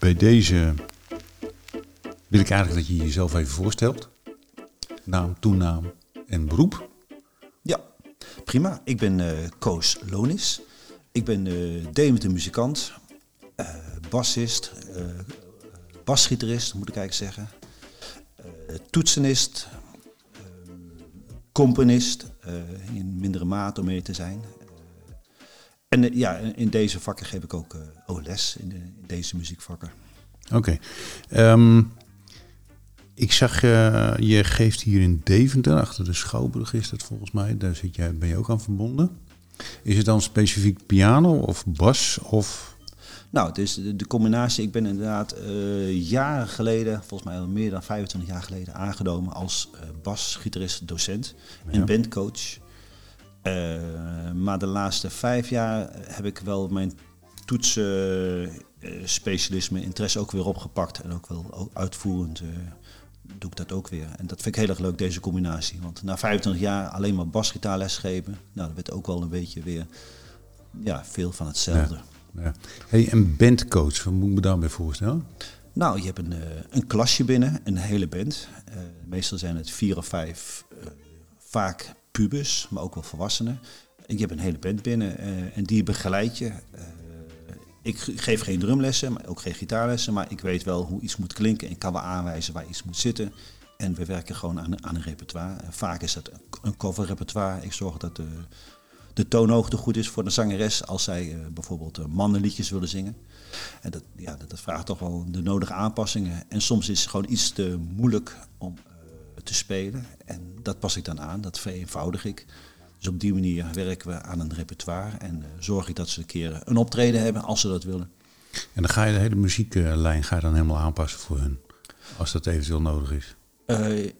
Bij deze wil ik eigenlijk dat je jezelf even voorstelt. Naam, toenaam en beroep. Ja, prima. Ik ben eh Koos Lonis. Ik ben uh, muzikant, eh bassist, eh basgitarist moet ik eigenlijk zeggen, toetsenist, componist, in mindere mate om mee te zijn. En eh, ja, in deze vakken geef ik ook, eh, les, in, de- in deze muziekvakken. Oké. Ehm, ik zag, eh, je geeft hier in Deventer, achter de Schouwburg is dat volgens mij. Daar zit jij, ben je ook aan verbonden. Is het dan specifiek piano of bas of... Nou, het is de, de combinatie. Ik ben inderdaad jaren geleden, volgens mij al meer dan 25 jaar geleden, aangenomen als eh basgitarist, docent en Ja. bandcoach. Eh, maar de laatste vijf jaar heb ik wel mijn toetsen, eh, specialisme, interesse ook weer opgepakt. En ook wel uitvoerend eh, doe ik dat ook weer. En dat vind ik heel erg leuk, deze combinatie. Want na 25 jaar alleen maar basgitaarles geven, nou, dat werd ook wel een beetje weer ja, veel van hetzelfde. Ja. Hey, een bandcoach, wat moet ik me daarbij voorstellen? Nou, je hebt een, eh, een klasje binnen, een hele band. Meestal zijn het vier of vijf, vaak pubers, maar ook wel volwassenen. En je hebt een hele band binnen eh, en die begeleid je. Eh, ik ge- geef geen drumlessen, maar ook geen gitaarlessen, maar ik weet wel hoe iets moet klinken. Ik kan wel aanwijzen waar iets moet zitten. En we werken gewoon aan, aan een repertoire. En vaak is dat een coverrepertoire. Ik zorg dat de, de toonhoogte goed is voor de zangeres als zij eh, bijvoorbeeld eh, mannenliedjes willen zingen. En dat, ja, dat, dat vraagt toch wel de nodige aanpassingen. En soms is het gewoon iets te moeilijk om te spelen. En dat pas ik dan aan, dat vereenvoudig ik. Dus op die manier werken we aan een repertoire en eh, zorg ik dat ze een keer een optreden hebben als ze dat willen. En dan ga je de hele muzieklijn ga je dan helemaal aanpassen voor hun. Als dat eventueel nodig is. Eh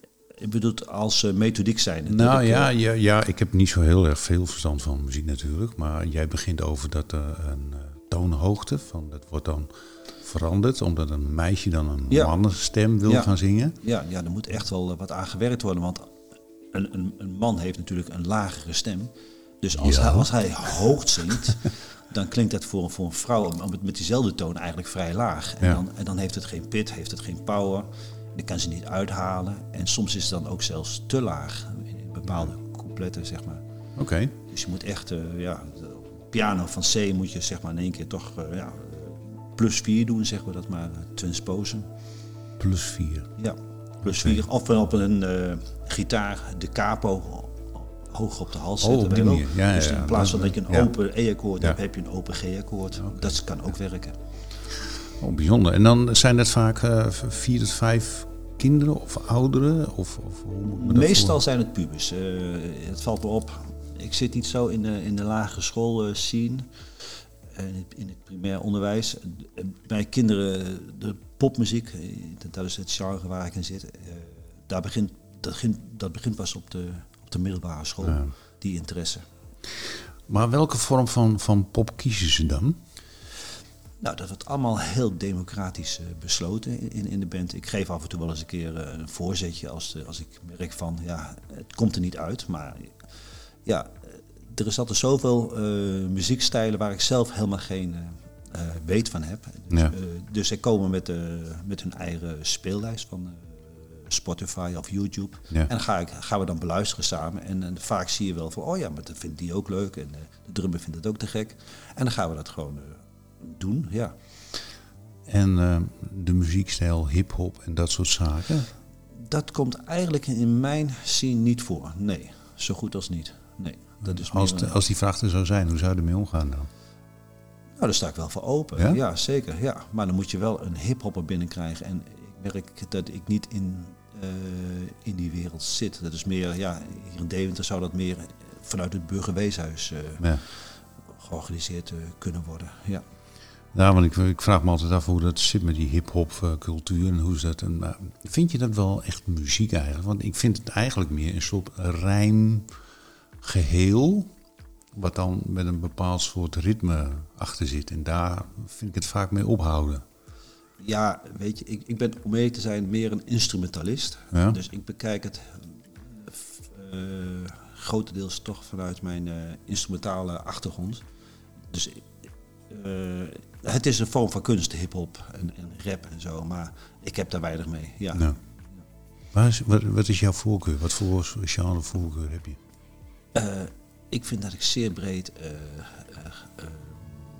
ik bedoel, als uh, methodiek zijn. Nou ja, ja, ja, ik heb niet zo heel erg veel verstand van muziek natuurlijk. Maar jij begint over dat er een uh, toonhoogte van dat wordt dan veranderd. Omdat een meisje dan een ja. mannenstem wil ja. gaan zingen. Ja, ja, er moet echt wel wat aan gewerkt worden. Want een, een, een man heeft natuurlijk een lagere stem. Dus als, ja. hij, als hij hoog zingt, dan klinkt dat voor, voor een vrouw met diezelfde toon eigenlijk vrij laag. En, dan, en dan heeft het geen pit, heeft het geen power. Die kan ze niet uithalen. En soms is het dan ook zelfs te laag in bepaalde coupletten, zeg maar. Oké. Okay. Dus je moet echt, uh, ja, piano van C moet je zeg maar in één keer toch uh, ja, plus 4 doen, zeg maar dat maar, uh, transposen. Plus 4? Ja, plus 4. Okay. Of op een uh, gitaar de capo hoog op de hals oh, zetten. Ja, dus in plaats van dat je een open E-akkoord hebt, heb je een open G-akkoord. Okay. Dat kan ook werken. Oh, bijzonder. En dan zijn dat vaak uh, vier tot vijf kinderen of ouderen? Of, of hoe moet Meestal voor? zijn het pubers. Uh, het valt me op. Ik zit niet zo in de, in de lagere school uh, scene. In het, in het primair onderwijs. Bij kinderen, de popmuziek, dat is het genre waar ik in zit. daar begint, dat, begint, dat begint pas op de, op de middelbare school, ja. die interesse. Maar welke vorm van, van pop kiezen ze dan? Nou, dat wordt allemaal heel democratisch uh, besloten in, in de band. Ik geef af en toe wel eens een keer uh, een voorzetje als, de, als ik merk van, ja, het komt er niet uit. Maar ja, er is altijd zoveel uh, muziekstijlen waar ik zelf helemaal geen weet van heb. Dus, ja. dus zij komen met, met hun eigen speellijst van Spotify of YouTube. Ja. En dan ga ik, gaan we dan beluisteren samen. En, en, vaak zie je wel van, oh ja, maar dat vindt die ook leuk. En de drummer vindt het ook te gek. En dan gaan we dat gewoon doen, ja. En uh, de muziekstijl, hip-hop en dat soort zaken? Dat komt eigenlijk in mijn scene niet voor. Nee, zo goed als niet. Nee, dat is als, als die vraag er zou zijn, hoe zou je ermee omgaan dan? Nou, daar sta ik wel voor open. Ja, ja zeker. Ja. Maar dan moet je wel een hip-hopper binnenkrijgen. En ik merk dat ik niet in, uh, in die wereld zit. Dat is meer, ja, hier in Deventer zou dat meer vanuit het burgerweeshuis uh, ja. georganiseerd kunnen worden. Ja. Ja, want ik, ik, vraag me altijd af hoe dat zit met die hip-hop cultuur en hoe is dat. En, vind je dat wel echt muziek eigenlijk? Want ik vind het eigenlijk meer een soort rijm geheel, wat dan met een bepaald soort ritme achter zit. En daar vind ik het vaak mee ophouden. Ja, weet je, ik, ik ben om mee te zijn meer een instrumentalist. Ja? Dus ik bekijk het uh, grotendeels toch vanuit mijn instrumentale achtergrond. Dus het is een vorm van kunst, hip-hop en, en, rap en zo, maar ik heb daar weinig mee. Ja. Nou. Waar is, wat, wat, is jouw voorkeur? Wat voor genre voorkeur heb je? Uh, ik vind dat ik zeer breed uh, uh,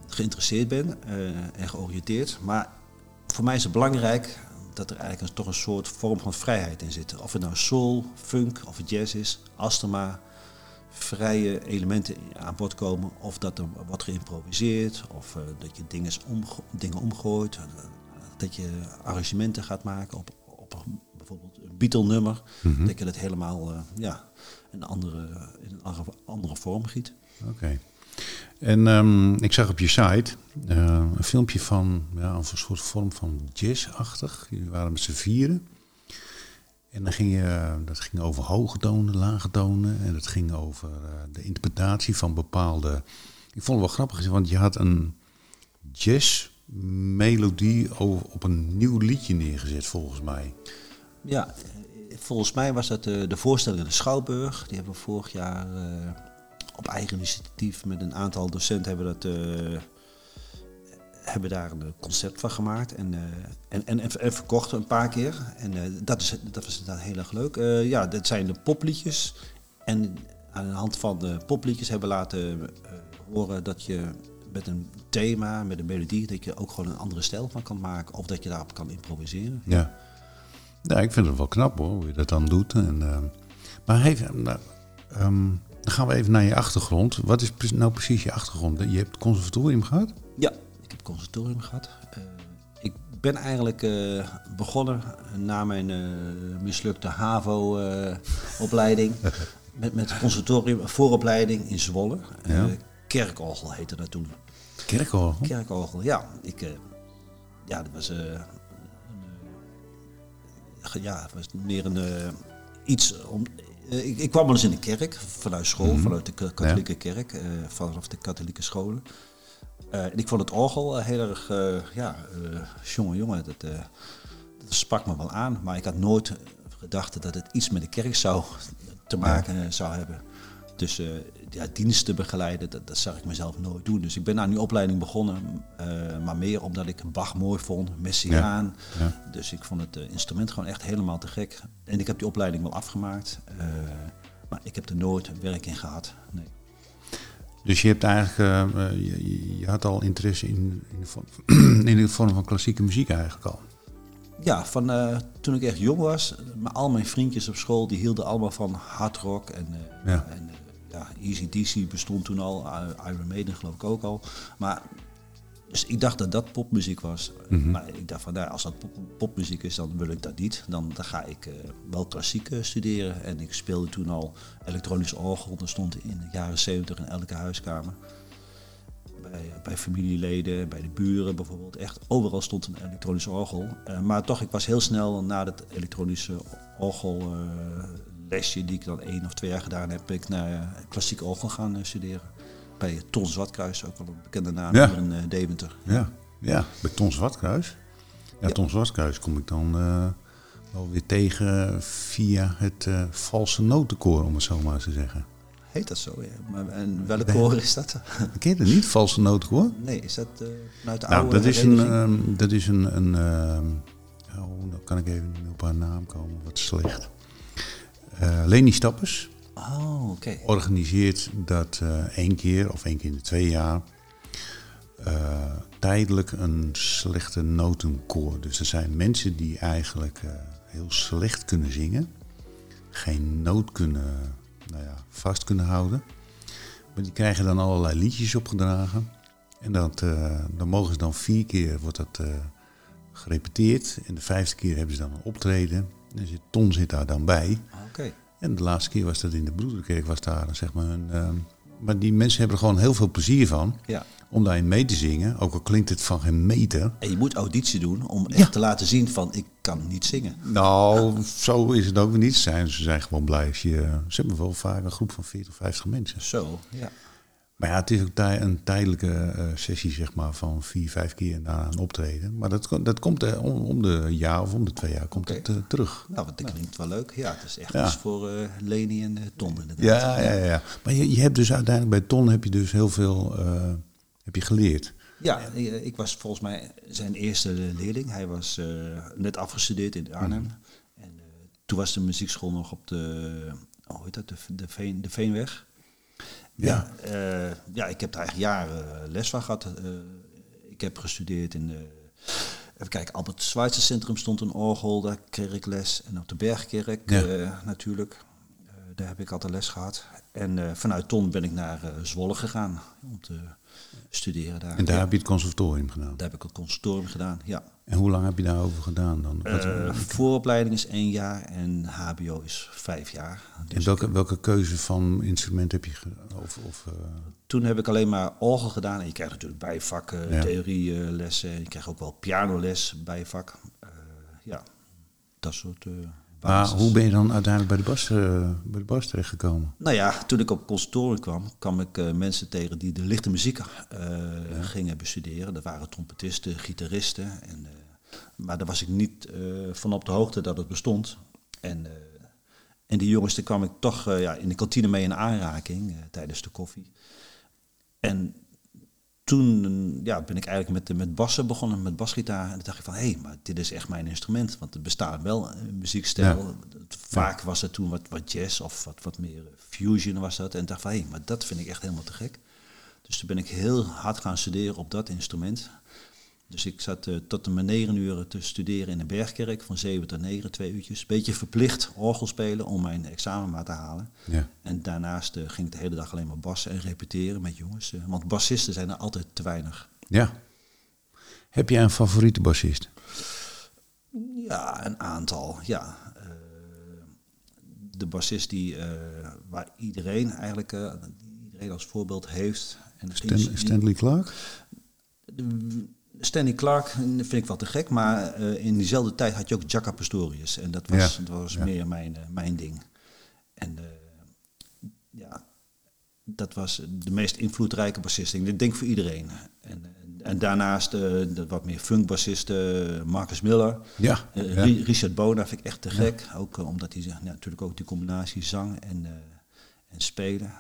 geïnteresseerd ben en georiënteerd. Maar voor mij is het belangrijk dat er eigenlijk een, toch een soort vorm van vrijheid in zit. Of het nou soul, funk of jazz is, astma, vrije elementen aan bod komen. Of dat er wordt geïmproviseerd, of dat je dingen, dingen omgooit. dat je arrangementen gaat maken op, op bijvoorbeeld Beatle-nummer. Mhm. Dat je dat helemaal ja, een andere, in een andere vorm giet. Oké. En um, ik zag op je site uh, een filmpje van ja, een soort vorm van jazz-achtig. Jullie waren met z'n vieren. En dan ging je, dat ging over hoge tonen, lage tonen. En dat ging over uh, de interpretatie van bepaalde... Ik vond het wel grappig, want je had een jazz-melodie op een nieuw liedje neergezet, volgens mij. Ja, volgens mij was dat de, de voorstelling in de Schouwburg. Die hebben we vorig jaar uh, op eigen initiatief met een aantal docenten hebben dat... Uh, hebben daar een concept van gemaakt en, en, en, en, verkocht een paar keer. En dat, is, dat was inderdaad heel erg leuk. ja, dat zijn de popliedjes. En aan de hand van de popliedjes hebben laten horen dat je met een thema, met een melodie, dat je ook gewoon een andere stijl van kan maken. Of dat je daarop kan improviseren. Ja. Ja, ik vind het wel knap hoor, hoe je dat dan doet. En, uh, maar even, nou, um, dan gaan we even naar je achtergrond. Wat is nou precies je achtergrond? Je hebt conservatorium gehad? Ja, ik heb conservatorium gehad. Uh, ik ben eigenlijk uh, begonnen na mijn mislukte HAVO-opleiding. met, met conservatorium, vooropleiding in Zwolle. Ja. Kerkorgel heette dat toen. Kerkorgel? Kerkorgel, ja. Ik, ja, dat was ja, het was meer een uh, iets om. Uh, ik, ik, kwam wel eens in de kerk vanuit school, mm vanuit de katholieke ja. kerk, uh, vanaf de katholieke scholen. en ik vond het orgel heel erg, ja, jongen, jongen, dat, dat sprak me wel aan. Maar ik had nooit gedacht dat het iets met de kerk zou te maken ja. zou hebben. Dus uh, ja, diensten begeleiden, dat, dat zag ik mezelf nooit doen. Dus ik ben aan die opleiding begonnen, uh, maar meer omdat ik Bach mooi vond, Messiaan. Ja, ja. Dus ik vond het uh, instrument gewoon echt helemaal te gek. En ik heb die opleiding wel afgemaakt, maar ik heb er nooit werk in gehad. Nee. Dus je hebt eigenlijk, je, je, had al interesse in, in, de vorm, in de vorm van klassieke muziek eigenlijk al? ja, van uh, toen ik echt jong was, maar al mijn vriendjes op school die hielden allemaal van hard rock en, uh, ja. en ja, Easy DC bestond toen al, Iron Maiden geloof ik ook al. Maar dus ik dacht dat dat popmuziek was. Mm-hmm. Maar ik dacht van, nou, als dat pop, popmuziek is, dan wil ik dat niet. Dan, dan ga ik uh, wel klassiek uh, studeren. En ik speelde toen al elektronisch orgel. Dat stond in de jaren 70 in elke huiskamer. Bij, bij familieleden, bij de buren bijvoorbeeld. Echt overal stond een elektronisch orgel. Uh, maar toch, ik was heel snel na dat elektronische orgel lesje die ik dan één of twee jaar gedaan heb, ben ik naar uh, klassieke orgel gaan uh, studeren. Bij Ton Zwartkruis, ook wel een bekende naam ja. in Deventer. Ja, ja, bij Ton Zwartkruis. Ja, ja. Ton Zwartkruis kom ik dan wel weer tegen via het valse notenkoor, om het zo maar te zeggen. Heet dat zo, ja. Maar, en welk koor is dat? Ken je dat niet, valse notenkoor? Nee, is dat vanuit de nou, oude dat is een, um, dat is een, een um, oh, dan kan ik even niet meer op haar naam komen, wat slecht. Uh, Leni Stappers oh, okay. organiseert dat uh, één keer of één keer in de twee jaar uh, tijdelijk een slechte notenkoor. Dus er zijn mensen die eigenlijk heel slecht kunnen zingen, geen noot kunnen, nou ja, vast kunnen houden. Maar die krijgen dan allerlei liedjes opgedragen. En dat, dan mogen ze dan vier keer wordt dat gerepeteerd. En de vijfde keer hebben ze dan een optreden. En zit, Ton zit daar dan bij. Okay. En de laatste keer was dat in de Broederkerk, was daar zeg maar een... Uh, maar die mensen hebben er gewoon heel veel plezier van ja. om daarin mee te zingen. Ook al klinkt het van geen meter. En je moet auditie doen om echt ja. te laten zien van ik kan niet zingen. Nou, zo is het ook niet. Ze zijn, ze zijn gewoon blij als je... Ze hebben wel vaak een groep van 40 of 50 mensen. Zo, ja. Maar ja, het is ook een tijdelijke uh, sessie, zeg maar, van vier, vijf keer na een optreden. Maar dat, dat komt uh, om, om, de jaar of om de twee jaar komt okay. het uh, terug. Nou, wat dat klinkt wel leuk. Ja, het is echt ja. voor Leni en Ton inderdaad. Ja, ja, ja. Maar je, je hebt dus uiteindelijk bij Ton heb je dus heel veel heb je geleerd. Ja, ik, was volgens mij zijn eerste leerling. Hij was eh, net afgestudeerd in Arnhem. En eh, toen was de muziekschool nog op de, oh, hoe heet dat, de, de, Veen, de Veenweg. Ja, ja, ja, ik heb daar eigenlijk jaren les van gehad. Eh, ik heb gestudeerd in de, even kijken, Albert Schweitzer Centrum stond een orgel, daar kreeg ik les. En op de Bergkerk natuurlijk, daar heb ik altijd les gehad. En vanuit Ton ben ik naar Zwolle gegaan om te studeren daar. En daar heb je het conservatorium gedaan? Daar heb ik het conservatorium gedaan, ja. En hoe lang heb je daarover gedaan dan? Uh, vooropleiding is één jaar en HBO is vijf jaar. Dus en welke, welke keuze van instrument heb je of, of uh... Toen heb ik alleen maar orgel gedaan. En je krijgt natuurlijk bijvakken, ja. theorielessen. Je krijgt ook wel pianoles bijvak. Uh, ja, dat soort... Maar hoe ben je dan uiteindelijk bij de bas, bij de bas terechtgekomen? Nou ja, toen ik op conservatorium kwam, kwam ik mensen tegen die de lichte muziek ja. gingen bestuderen. Dat waren trompetisten, gitaristen. En, maar daar was ik niet van op de hoogte dat het bestond. En, en die jongens, daar kwam ik toch ja, in de kantine mee in aanraking tijdens de koffie. En toen ja, ben ik eigenlijk met, met bassen begonnen, met basgitaar. En toen dacht ik van, hé, hey, maar dit is echt mijn instrument. Want er bestaat wel een muziekstijl. Vaak was het toen wat, wat jazz of wat, wat meer fusion was dat. En dacht van, hé, hey, maar dat vind ik echt helemaal te gek. Dus toen ben ik heel hard gaan studeren op dat instrument. Dus ik zat uh, tot mijn negen uur te studeren in de Bergkerk, van zeven tot negen, twee uurtjes. Beetje verplicht orgel spelen om mijn examen maar te halen. Ja. En daarnaast uh, ging ik de hele dag alleen maar bassen en repeteren met jongens. Uh, want bassisten zijn er altijd te weinig. Ja. Heb jij een favoriete bassist? Ja, een aantal, ja. de bassist die, waar iedereen eigenlijk iedereen als voorbeeld heeft. En Stan Stanley Clark? Stanley Clark vind ik wel te gek, maar uh, in diezelfde tijd had je ook Jacka Pastorius. En dat was, dat was ja. meer mijn, uh, mijn ding. En uh, ja, dat was de meest invloedrijke bassist. Ik denk voor iedereen. En, en daarnaast de wat meer funkbassisten, Marcus Miller. Ja, ja. Richard Bona vind ik echt te gek. Ook omdat hij natuurlijk ook die combinatie zang en, en spelen.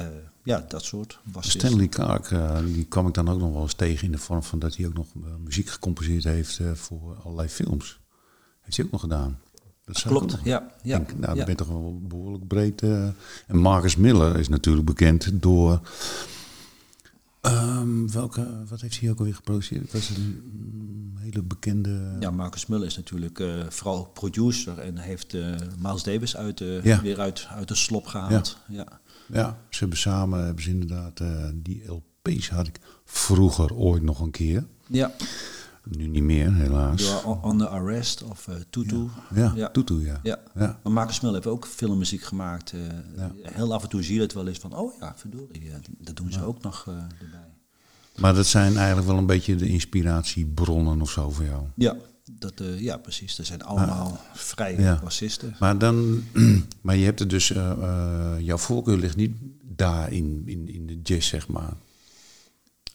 Uh, ja, dat soort bassisten. Stanley Clark, uh, die kwam ik dan ook nog wel eens tegen in de vorm van dat hij ook nog uh, muziek gecomposeerd heeft voor allerlei films. Heeft hij ook nog gedaan. Dat Klopt, ja. ja, denk, nou, ja. dan ben je toch wel behoorlijk breed. en Marcus Miller is natuurlijk bekend door... Um, welke, wat heeft hij ook alweer geproduceerd? Het was een um, hele bekende... Ja, Marcus Miller is natuurlijk vooral producer en heeft Miles Davis uit, ja. weer uit, uit de slop gehaald. ja. Ja, ze hebben samen hebben ze inderdaad uh, die LP's had ik vroeger ooit nog een keer. Ja. Nu niet meer, helaas. Ja, On the Arrest of uh, Tutu. Ja, ja, ja. Tutu, ja. ja. ja. Maar Marcus heeft ook filmmuziek gemaakt. Uh, ja. Heel af en toe zie je het wel eens van, oh ja, verdorie, dat doen ze ook nog erbij. Maar dat zijn eigenlijk wel een beetje de inspiratiebronnen of zo voor jou? Ja, dat, uh, ja, precies. Dat zijn allemaal ah, vrije ja. bassisten. Maar, dan, maar je hebt er dus, uh, uh, jouw voorkeur ligt niet daar in, in, in de jazz, zeg maar.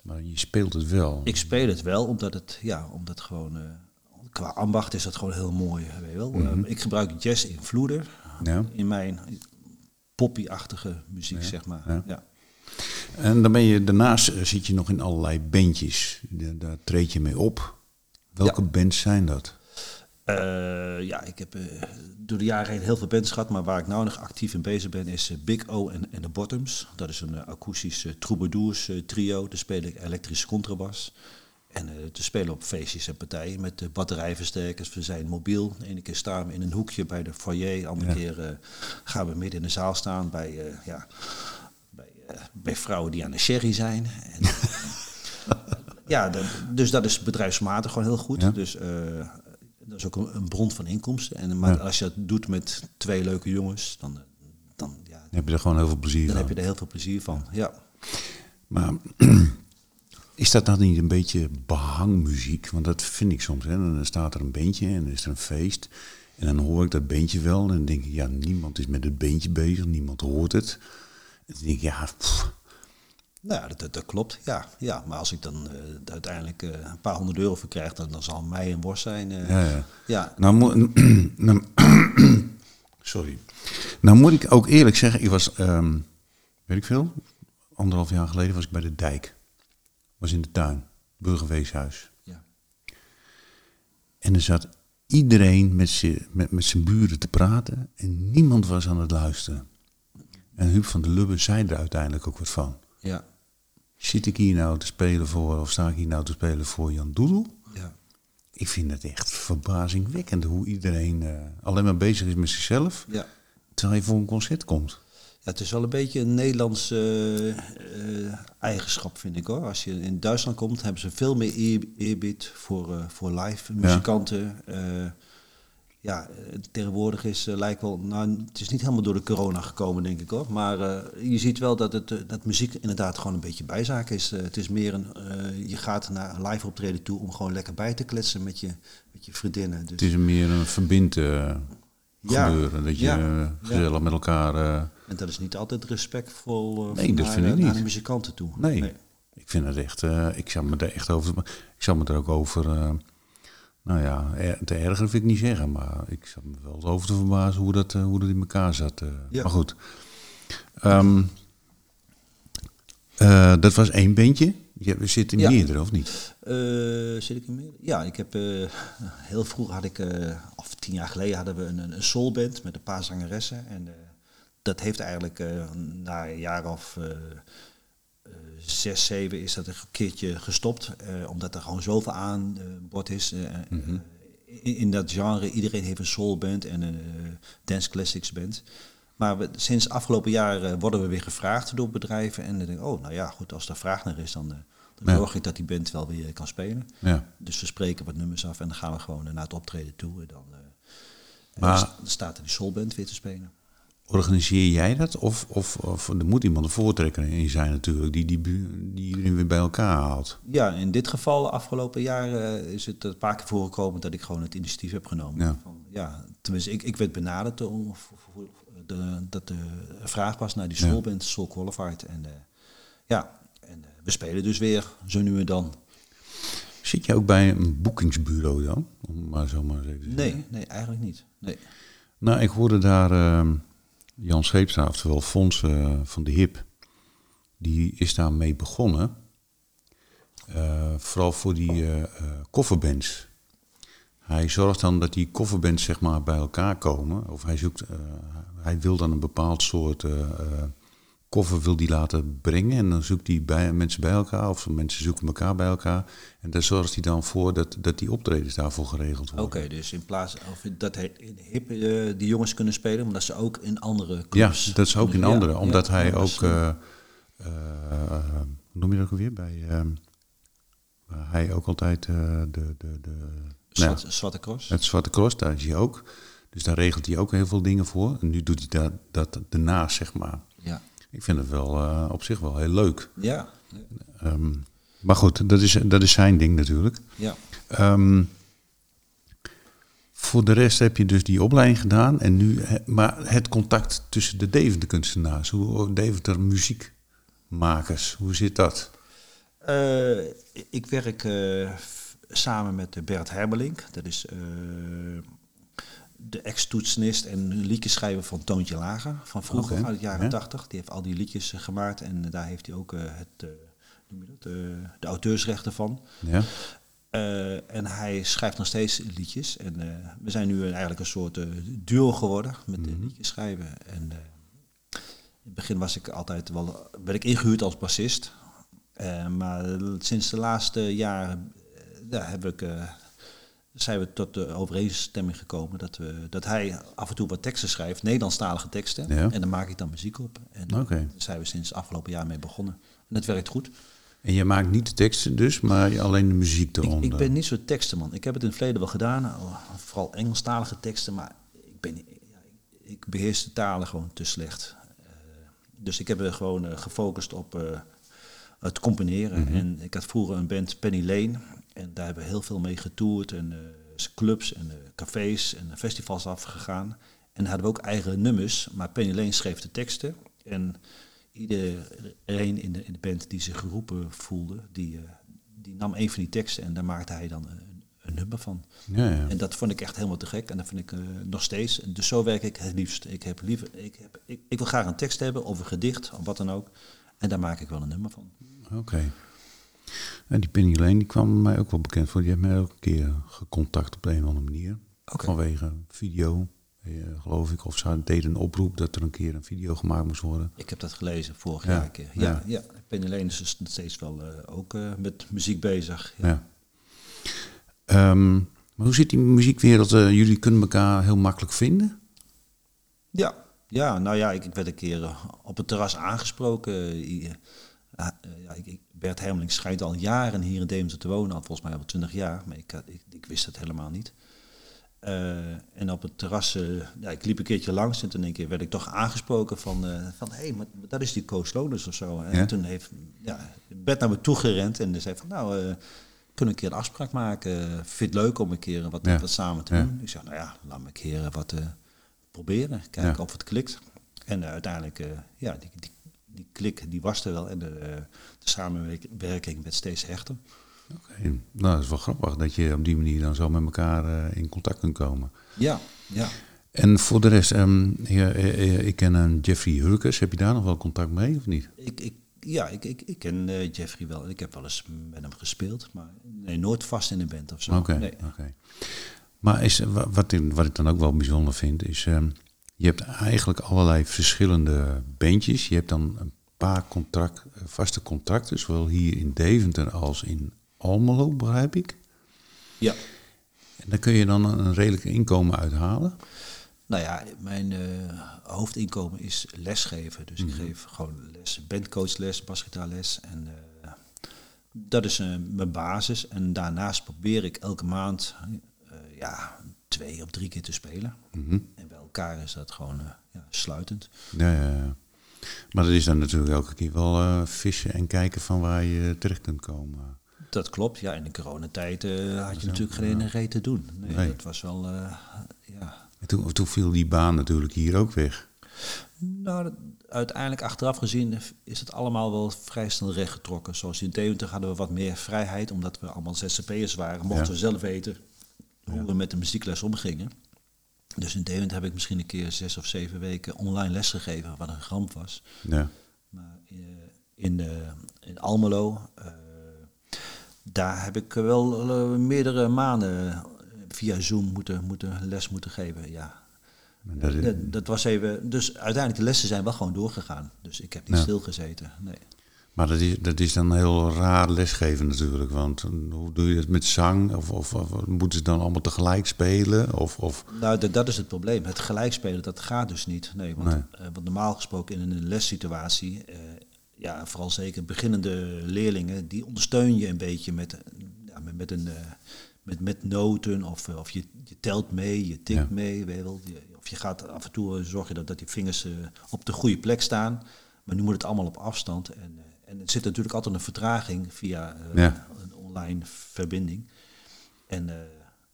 Maar je speelt het wel. Ik speel het wel, omdat het, ja, omdat gewoon, qua ambacht is dat gewoon heel mooi. Weet je wel. Mm -hmm. ik gebruik jazz-invloeden ja. in mijn poppy-achtige muziek, ja. zeg maar. Ja. ja. En dan ben je, daarnaast zit je nog in allerlei bandjes. Daar, daar treed je mee op. Welke bands zijn dat? Uh, ja, ik heb uh, door de jaren heen heel veel bands gehad, maar waar ik nou nog actief in bezig ben is uh, Big O en, en The Bottoms. Dat is een akoestisch troubadours trio. Daar speel ik elektrische contrabas. En te spelen op feestjes en partijen met batterijversterkers. We zijn mobiel. De ene keer staan we in een hoekje bij de foyer. De andere ja. keer gaan we midden in de zaal staan bij, ja, bij, bij vrouwen die aan de sherry zijn. En, ja, dus dat is bedrijfsmatig gewoon heel goed. Ja. Dus dat is ook een, een, bron van inkomsten. En, maar ja. als je dat doet met twee leuke jongens, dan, dan, ja, dan heb je er gewoon heel veel plezier dan van. heb je er heel veel plezier van, ja. Maar is dat dan niet een beetje behangmuziek? Want dat vind ik soms. Hè. Dan staat er een beentje en dan is er een feest. En dan hoor ik dat beentje wel. En dan denk ik, ja, niemand is met het beentje bezig. Niemand hoort het. En dan denk ik, ja, pff, nou, dat, dat, klopt, ja, ja. Maar als ik dan uh, uiteindelijk uh, een paar honderd euro voor krijg, dan, dan zal mij een worst zijn. Uh, ja, ja. ja. Nou, nou sorry. Nou moet ik ook eerlijk zeggen, ik was, um, weet ik veel, anderhalf jaar geleden was ik bij de dijk. was in de tuin, burgerweeshuis. Ja. En er zat iedereen met zijn met, met zijn buren te praten en niemand was aan het luisteren. En Huub van der Lubbe zei er uiteindelijk ook wat van. Ja. Zit ik hier nou te spelen voor, of sta ik hier nou te spelen voor Jan Doedel? Ja. Ik vind het echt verbazingwekkend hoe iedereen eh, alleen maar bezig is met zichzelf, Ja. terwijl je voor een concert komt. Ja, het is wel een beetje een Nederlands eh, eigenschap, vind ik hoor. Als je in Duitsland komt, hebben ze veel meer eer, eerbied voor, eh, voor live muzikanten. Ja, ja eh, tegenwoordig is uh, lijkt wel, nou, het is niet helemaal door de corona gekomen, denk ik hoor. Maar uh, je ziet wel dat, het, uh, dat muziek inderdaad gewoon een beetje bijzaak is. het is meer een, je gaat naar een live optreden toe om gewoon lekker bij te kletsen met je, met je vriendinnen. Dus. Het is meer een verbind gebeuren, dat je ja, gezellig ja. met elkaar... En dat is niet altijd respectvol nee, dat naar, vind ik niet. naar de muzikanten toe. Nee. nee. ik vind het echt, ik zou me er echt over, ik zou me er ook over... Nou ja, te erger vind ik niet zeggen, maar ik zat me wel over te verbazen hoe dat, uh, hoe dat in elkaar zat. Ja. Maar goed. Um, uh, dat was één bandje. Je zit in ja. meerdere, of niet? zit ik in meerdere? Ja, ik heb heel vroeg had ik, of tien jaar geleden hadden we een, een soulband met een paar zangeressen. En dat heeft eigenlijk na een jaar of zes, zeven is dat een keertje gestopt. Uh, omdat er gewoon zoveel aan uh, bod is. Mm -hmm. in, in, dat genre, iedereen heeft een soulband en een dance classics band. Maar we, sinds afgelopen jaar worden we weer gevraagd door bedrijven. En dan denk ik, oh, nou ja, goed, als er vraag naar is, dan, dan Ja. zorg ik dat die band wel weer kan spelen. Ja. Dus we spreken wat nummers af en dan gaan we gewoon naar het optreden toe. En dan, Maar- en dan staat er die soulband weer te spelen. Organiseer jij dat? Of, of, of er moet iemand een voortrekker in zijn natuurlijk, die, die, die iedereen weer bij elkaar haalt. Ja, in dit geval, de afgelopen jaren, is het een paar keer voorgekomen dat ik gewoon het initiatief heb genomen. Ja. Van, ja, tenminste, ik, ik werd benaderd om, de, dat de vraag was naar die Ja. soulband, Soul Qualified. En eh, ja, en, eh, we spelen dus weer, zo nu en dan. Zit je ook bij een boekingsbureau dan? Om maar zo maar eens even te. Nee, nee, eigenlijk niet. Nee. Nou, ik hoorde daar ehm, Jan Scheepstra, oftewel Fons eh, van de HIP, die is daar mee begonnen. Eh, vooral voor die eh, kofferbands. Hij zorgt dan dat die kofferbands zeg maar bij elkaar komen. Of hij zoekt, hij wil dan een bepaald soort koffer wil die laten brengen. En dan zoekt hij bij, mensen bij elkaar, of mensen zoeken elkaar bij elkaar. En daar zorgt hij dan voor dat, dat die optredens daarvoor geregeld Oké, worden. dus in plaats of dat hij in hip eh, die jongens kunnen spelen, maar dat ze ook in andere Ja, clubs. dat is ook in andere. ja, omdat ja, hij ja, ook, eh, eh, hoe noem je dat ook alweer? Bij, ehm, hij ook altijd de, de, de, nou ja, Zwarte, Zwarte Cross. het Zwarte Cross, daar is hij ook. Dus daar regelt hij ook heel veel dingen voor. En nu doet hij dat, dat daarnaast, zeg maar. Ja. Ik vind het wel eh, op zich wel heel leuk. Ja. Ehm, maar goed, dat is, dat is zijn ding natuurlijk. ja. Ehm, voor de rest heb je dus die opleiding gedaan. En nu, maar het contact tussen de Deventer kunstenaars, hoe Deventer muziekmakers, hoe zit dat? Eh, ik werk eh, samen met Bert Hermelink. Dat is de ex-toetsenist en liedjeschrijver van Toontje Lager. Van vroeger, uit de jaren ja. 80. Die heeft al die liedjes eh, gemaakt. En eh, daar heeft hij ook eh, het, noem je dat, de auteursrechten van. Ja, en hij schrijft nog steeds liedjes. En we zijn nu eigenlijk een soort eh, duo geworden met de liedjes schrijven. En in het begin was ik altijd wel, werd ik ingehuurd als bassist. Maar sinds de laatste jaren ja, heb ik, zijn we tot de overeenstemming gekomen dat, we, dat hij af en toe wat teksten schrijft, Nederlandstalige teksten. Ja. En dan maak ik dan muziek op. En daar zijn we sinds afgelopen jaar mee begonnen. En dat werkt goed. en je maakt niet de teksten dus, maar alleen de muziek eronder. ik ben niet zo'n tekstenman. Ik heb het in het verleden wel gedaan, vooral Engelstalige teksten, maar ik, ben, ik beheers de talen gewoon te slecht. Eh, dus ik heb er gewoon eh, gefocust op eh, het componeren. Mhm. En ik had vroeger een band Penny Lane en daar hebben we heel veel mee getoerd en eh, clubs en eh, cafés en festivals afgegaan. En daar hadden we ook eigen nummers, maar Penny Lane schreef de teksten en iedereen in de, in de band die zich geroepen voelde, die, eh, die nam een van die teksten en daar maakte hij dan een, een nummer van. Ja, ja. En dat vond ik echt helemaal te gek en dat vind ik nog steeds. Dus zo werk ik het liefst. Ik, heb liever, ik, heb, ik, ik wil graag een tekst hebben of een gedicht of wat dan ook. En daar maak ik wel een nummer van. Oké. En die Penny Lane die kwam mij ook wel bekend voor. Die heeft mij ook een keer gecontact op de een of andere manier. Vanwege video, eh, geloof ik. Of ze deed een oproep dat er een keer een video gemaakt moest worden. Ik heb dat gelezen vorig Ja, jaar een keer. Ja, ja. ja. Penny Lane is dus nog steeds wel eh, ook eh, met muziek bezig. Ja. Ja. Ehm, maar hoe zit die muziekwereld? jullie kunnen elkaar heel makkelijk vinden? Ja, ja nou ja, ik, ik werd een keer op het terras aangesproken. Ah, eh, Bert Hermeling schijnt al jaren hier in Deventer te wonen, al volgens mij al twintig jaar, maar ik, ik, ik wist het helemaal niet. Eh, en op het terras, eh, ja, ik liep een keertje langs en toen een keer werd ik toch aangesproken van, van hé, hey, maar dat is die Koos Loders of zo. En Ja? toen heeft ja, Bert naar me toe gerend en zei van, nou, kunnen we een keer een afspraak maken? Vind het leuk om een keer wat, Ja. wat samen te Ja. doen? Ik zeg, nou ja, laat me een keer wat proberen, kijken of het klikt. En uiteindelijk, ja, die, die, die klik die was er wel en de, eh, de samenwerking werd steeds hechter. Oké. Nou, dat is wel grappig dat je op die manier dan zo met elkaar eh, in contact kunt komen. Ja, ja. En voor de rest, ehm, ja, eh, ik ken een Jeffrey Hurkes. Heb je daar nog wel contact mee of niet? Ik, ik, ja, ik, ik, ik ken Jeffrey wel. Ik heb wel eens met hem gespeeld, maar nee, nooit vast in een band of zo. Oké. Nee. oké. Maar is, wa- wat, ik, wat ik dan ook wel bijzonder vind, is ehm, je hebt eigenlijk allerlei verschillende bandjes. Je hebt dan een paar contract, eh, vaste contracten, zowel hier in Deventer als in Almelo, begrijp ik. Ja. En daar kun je dan een, redelijk inkomen uithalen. Nou ja, mijn eh, hoofdinkomen is lesgeven. Dus ik Mhm. geef gewoon les, bandcoachles, basgitaarles. En eh, dat is mijn basis. En daarnaast probeer ik elke maand ja, twee of drie keer te spelen. Mhm. En bij elkaar is dat gewoon eh, ja, sluitend. Ja, ja, ja. Maar dat is dan natuurlijk elke keer wel eh, vissen en kijken van waar je terecht kunt komen. Dat klopt, ja. In de coronatijd eh, had je Zo, natuurlijk geen ene reet te doen. Nee, Nee. dat was wel, eh, ja. En toen, toen viel die baan natuurlijk hier ook weg. Nou, dat- uiteindelijk achteraf gezien is het allemaal wel vrij snel rechtgetrokken. Zoals in Deventer hadden we wat meer vrijheid, omdat we allemaal ZZP'ers waren. Mochten Ja. we zelf weten hoe we met de muziekles omgingen. Dus in Deventer heb ik misschien een keer zes of zeven weken online les gegeven, wat een ramp was. Ja. Maar eh, in, eh, in Almelo, eh, daar heb ik wel meerdere maanden via Zoom moeten, moeten les moeten geven. Ja, dat is- dat, dat was even. Dus uiteindelijk de lessen zijn wel gewoon doorgegaan. Dus ik heb niet Ja. stilgezeten. Nee. Maar dat is, dat is dan heel raar lesgeven natuurlijk. Want eh, hoe doe je dat met zang? Of, of, of moeten ze dan allemaal tegelijk spelen? Of, of, Nou, dat, dat is het probleem. Het gelijkspelen, dat gaat dus niet. Nee, want, Nee. eh, want normaal gesproken in een lessituatie, eh, ja, vooral zeker beginnende leerlingen, die ondersteun je een beetje met, ja, met, met een, met, met noten of, of je, je telt mee, je tikt Ja. mee, weet je wel. Of je gaat af en toe zorgen dat, dat die vingers op de goede plek staan. Maar nu moet het allemaal op afstand. En, en er zit natuurlijk altijd een vertraging via eh, Ja. een online verbinding. En eh,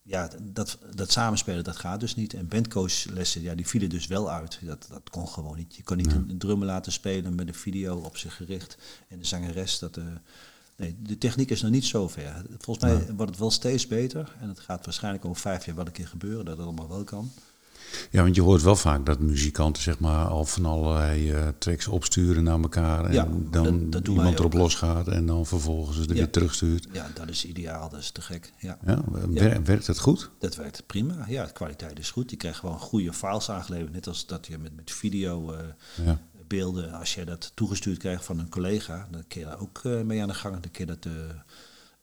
ja, dat, dat samenspelen, dat gaat dus niet. En bandcoachlessen, ja, die vielen dus wel uit. Dat, dat kon gewoon niet. Je kon niet een, een drummer laten spelen met een video op zich gericht. En de zangeres, dat... eh, nee, de techniek is nog niet zo ver. Volgens mij wordt het wel steeds beter. En het gaat waarschijnlijk over vijf jaar wel een keer gebeuren, dat het allemaal wel kan. Ja, want je hoort wel vaak dat muzikanten zeg maar, al van allerlei eh, tracks opsturen naar elkaar. En Ja, dan dat- dat doen iemand erop losgaat en dan vervolgens het er Ja. weer terugstuurt. Ja, dat is ideaal, dat is te gek. Ja. Ja, wer- Werkt het goed? Dat werkt prima. Ja, de kwaliteit is goed. Je krijgt gewoon goede files aangeleverd. Net als dat je met, met video eh, beelden, als je dat toegestuurd krijgt van een collega, dan kun je daar ook eh, mee aan de gang. Dan kun je dat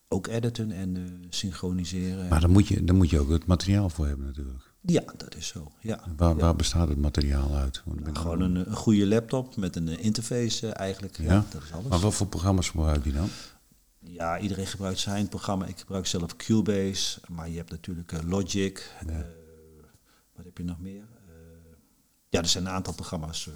ook editen en synchroniseren. Maar dan moet, je, dan moet je ook het materiaal voor hebben natuurlijk. Ja, dat is zo. Ja. Waar, Ja. waar bestaat het materiaal uit? Ben Gewoon een, een goede laptop met een eh, interface eh, eigenlijk. Ja. Ja. dat is alles. Maar wat voor programma's gebruik je dan? Ja, iedereen gebruikt zijn programma. Ik gebruik zelf Cubase, maar je hebt natuurlijk eh, Logic. Ja. wat heb je nog meer? Ja, er zijn een aantal programma's.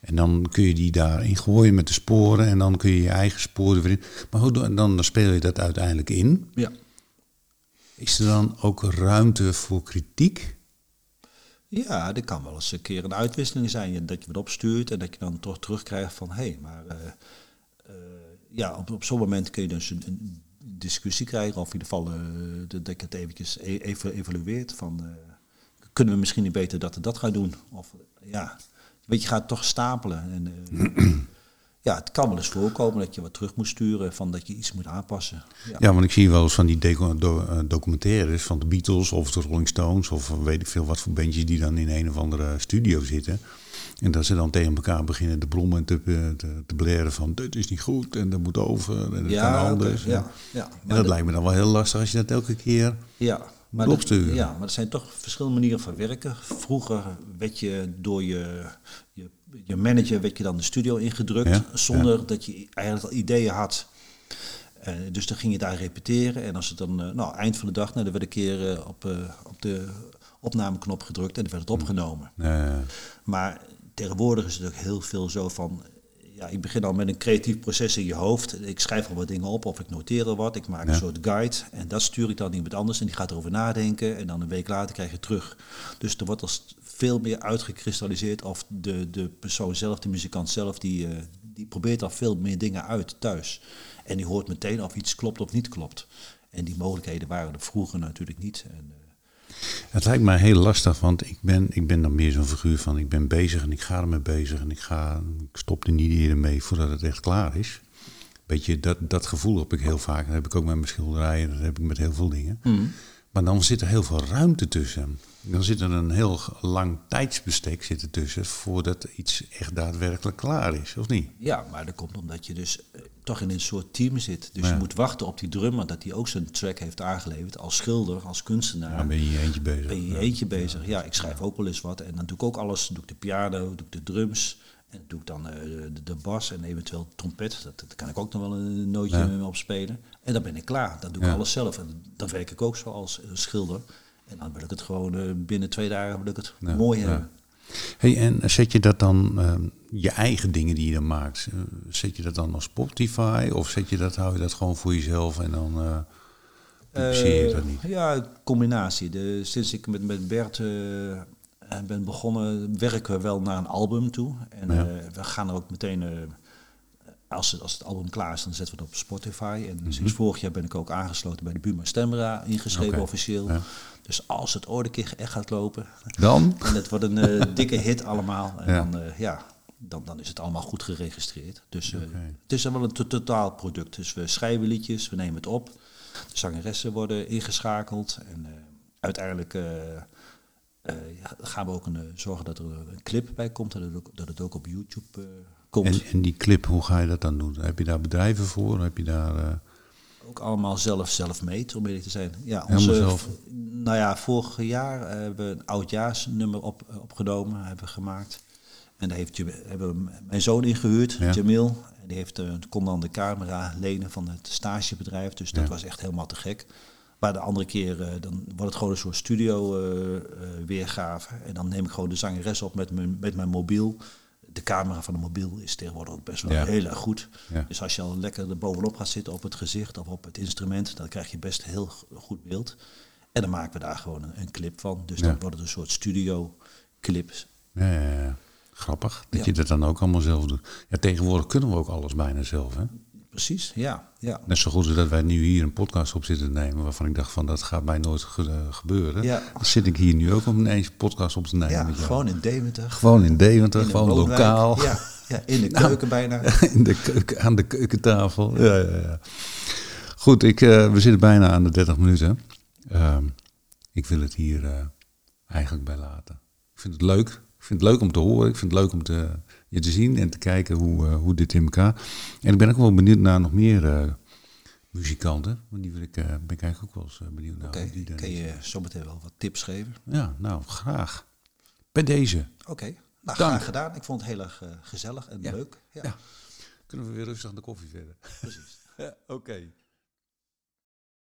En dan kun je die daarin gooien met de sporen en dan kun je je eigen sporen. Maar hoe, dan speel je dat uiteindelijk in. ja. Is er dan ook ruimte voor kritiek? Ja, er kan wel eens een keer een uitwisseling zijn. Dat je wat opstuurt en dat je dan toch terugkrijgt van... hé, hey, maar eh, eh, ja, op, op zo'n moment kun je dus een, discussie krijgen... of in ieder geval eh, dat dat je het eventjes e- even evalueert van... kunnen we misschien niet beter dat en dat gaan doen? Of ja, weet je, gaat toch stapelen. En, ja, het kan wel eens voorkomen dat je wat terug moet sturen, van dat je iets moet aanpassen. Ja, Ja, want ik zie wel eens van die do- eh, documentaires van de Beatles of de Rolling Stones of weet ik veel wat voor bandjes die dan in een of andere studio zitten. En dat ze dan tegen elkaar beginnen te brommen en te, te, te blaren van dit is niet goed en dat moet over en dat ja, kan anders. ja, ja. En Maar dat lijkt me dan wel heel lastig als je dat elke keer... Ja, maar, dat, ja, maar er zijn toch verschillende manieren van werken. Vroeger werd je door je, je, je manager werd je dan de studio ingedrukt, Ja, zonder dat je eigenlijk al ideeën had. Eh, dus dan ging je daar repeteren en als het dan, eh, nou, eind van de dag, nou, dan werd een keer eh, op, op de opnameknop gedrukt en dan werd het opgenomen. eh, Maar tegenwoordig is het ook heel veel zo van. Ja, ik begin al met een creatief proces in je hoofd. Ik schrijf al wat dingen op of ik noteer er wat. Ik maak Ja. een soort guide. En dat stuur ik dan iemand anders. En die gaat erover nadenken. En dan een week later krijg je het terug. Dus er wordt als veel meer uitgekristalliseerd. Of de, de persoon zelf, de muzikant zelf, die, eh, die probeert al veel meer dingen uit thuis. En die hoort meteen of iets klopt of niet klopt. En die mogelijkheden waren er vroeger natuurlijk niet. En, eh, Het lijkt mij heel lastig, want ik ben, ik ben dan meer zo'n figuur van ik ben bezig en ik ga ermee bezig en ik, ga, ik stop er niet eerder mee voordat het echt klaar is. Beetje dat, dat gevoel heb ik heel vaak. Dat heb ik ook met mijn schilderijen, dat heb ik met heel veel dingen. Maar dan zit er heel veel ruimte tussen. Dan zit er een heel lang tijdsbestek zit er tussen voordat iets echt daadwerkelijk klaar is, of niet? Ja, maar dat komt omdat je dus eh, toch in een soort team zit. Dus Ja. je moet wachten op die drummer dat hij ook zijn track heeft aangeleverd. Als schilder, als kunstenaar. Dan ben je eentje bezig. ben je eentje bezig. Ja, ik schrijf ook wel eens wat. En dan doe ik ook alles. Dan doe ik de piano, doe ik de drums. En doe ik dan eh, de, de bas en eventueel trompet. Dat, dat kan ik ook nog wel een nootje Ja. mee opspelen. En dan ben ik klaar. Dan doe ik Ja. alles zelf. En dan werk ik ook zo als schilder. En dan wil ik het gewoon eh, binnen twee dagen wil ik het Ja, mooi hebben. Hey, en zet je dat dan, ehm, je eigen dingen die je dan maakt, eh, zet je dat dan op Spotify of zet je dat, hou je dat gewoon voor jezelf en dan eh publiceer je dat niet? Ja, combinatie. De, sinds ik met, met Bert ben begonnen, werken we wel naar een album toe. En Ja. we gaan er ook meteen, als, het, als het album klaar is, dan zetten we het op Spotify. En Mhm. sinds vorig jaar ben ik ook aangesloten bij de Buma Stemra, ingeschreven officieel. Ja. Dus als het ooit een keer echt gaat lopen, Dan? en het wordt een eh, dikke hit allemaal, en Ja. dan, eh, ja, dan, dan is het allemaal goed geregistreerd. Dus eh, het is dan wel een to- totaal product. Dus we schrijven liedjes, we nemen het op. De zangeressen worden ingeschakeld. En uiteindelijk ja, gaan we ook een, zorgen dat er een clip bij komt. Dat het ook, dat het ook op YouTube komt. En, en die clip, hoe ga je dat dan doen? Heb je daar bedrijven voor? Heb je daar... eh, Ook allemaal zelf, zelf made, om eerlijk te zijn. Ja, onze, zelf? Nou ja, vorig jaar eh, hebben we een oudjaarsnummer op, eh, opgenomen, hebben we gemaakt. En daar heeft, hebben we mijn zoon ingehuurd, Ja. Jamil. En die heeft, eh, kon dan de camera lenen van het stagebedrijf. Dus dat Ja. was echt helemaal te gek. Maar de andere keer, dan wordt het gewoon een soort studio weergave. En dan neem ik gewoon de zangeres op met mijn, met mijn mobiel. De camera van de mobiel is tegenwoordig ook best wel Ja. heel erg goed. Ja. Dus als je al lekker er bovenop gaat zitten op het gezicht of op het instrument, dan krijg je best heel goed beeld. En dan maken we daar gewoon een, een clip van. Dus Ja. dan wordt het een soort studio clips. ja, ja, ja. Grappig dat je dat dan ook allemaal zelf doet. Ja, tegenwoordig kunnen we ook alles bijna zelf. Hè? Precies, ja. ja. Net zo goed als dat wij nu hier een podcast op zitten te nemen, waarvan ik dacht van dat gaat mij nooit ge- eh, gebeuren. Ja. Dan zit ik hier nu ook om ineens een podcast op te nemen Ja, met jou. gewoon in Deventer. Gewoon in Deventer, in gewoon woonwijk. lokaal. Ja, ja, in de Nou. keuken bijna. in de keuken, aan de keukentafel. Ja, ja, ja. Goed, ik, eh, we zitten bijna aan de 30 minuten. Ehm, ik wil het hier eh, eigenlijk bij laten. Ik vind het leuk. Ik vind het leuk om te horen. Ik vind het leuk om te, je te zien en te kijken hoe, eh, hoe dit in elkaar. En ik ben ook wel benieuwd naar nog meer eh, muzikanten. Want die wil ik, eh, ben ik eigenlijk ook wel eens benieuwd naar. Oké, dan- kan je zometeen wel wat tips geven? Ja, nou, graag. Bij deze. Oké, nou, Dank. graag gedaan. Ik vond het heel erg gezellig en Ja. leuk. Ja, Ja. Kunnen we weer rustig aan de koffie verder. precies. Oké.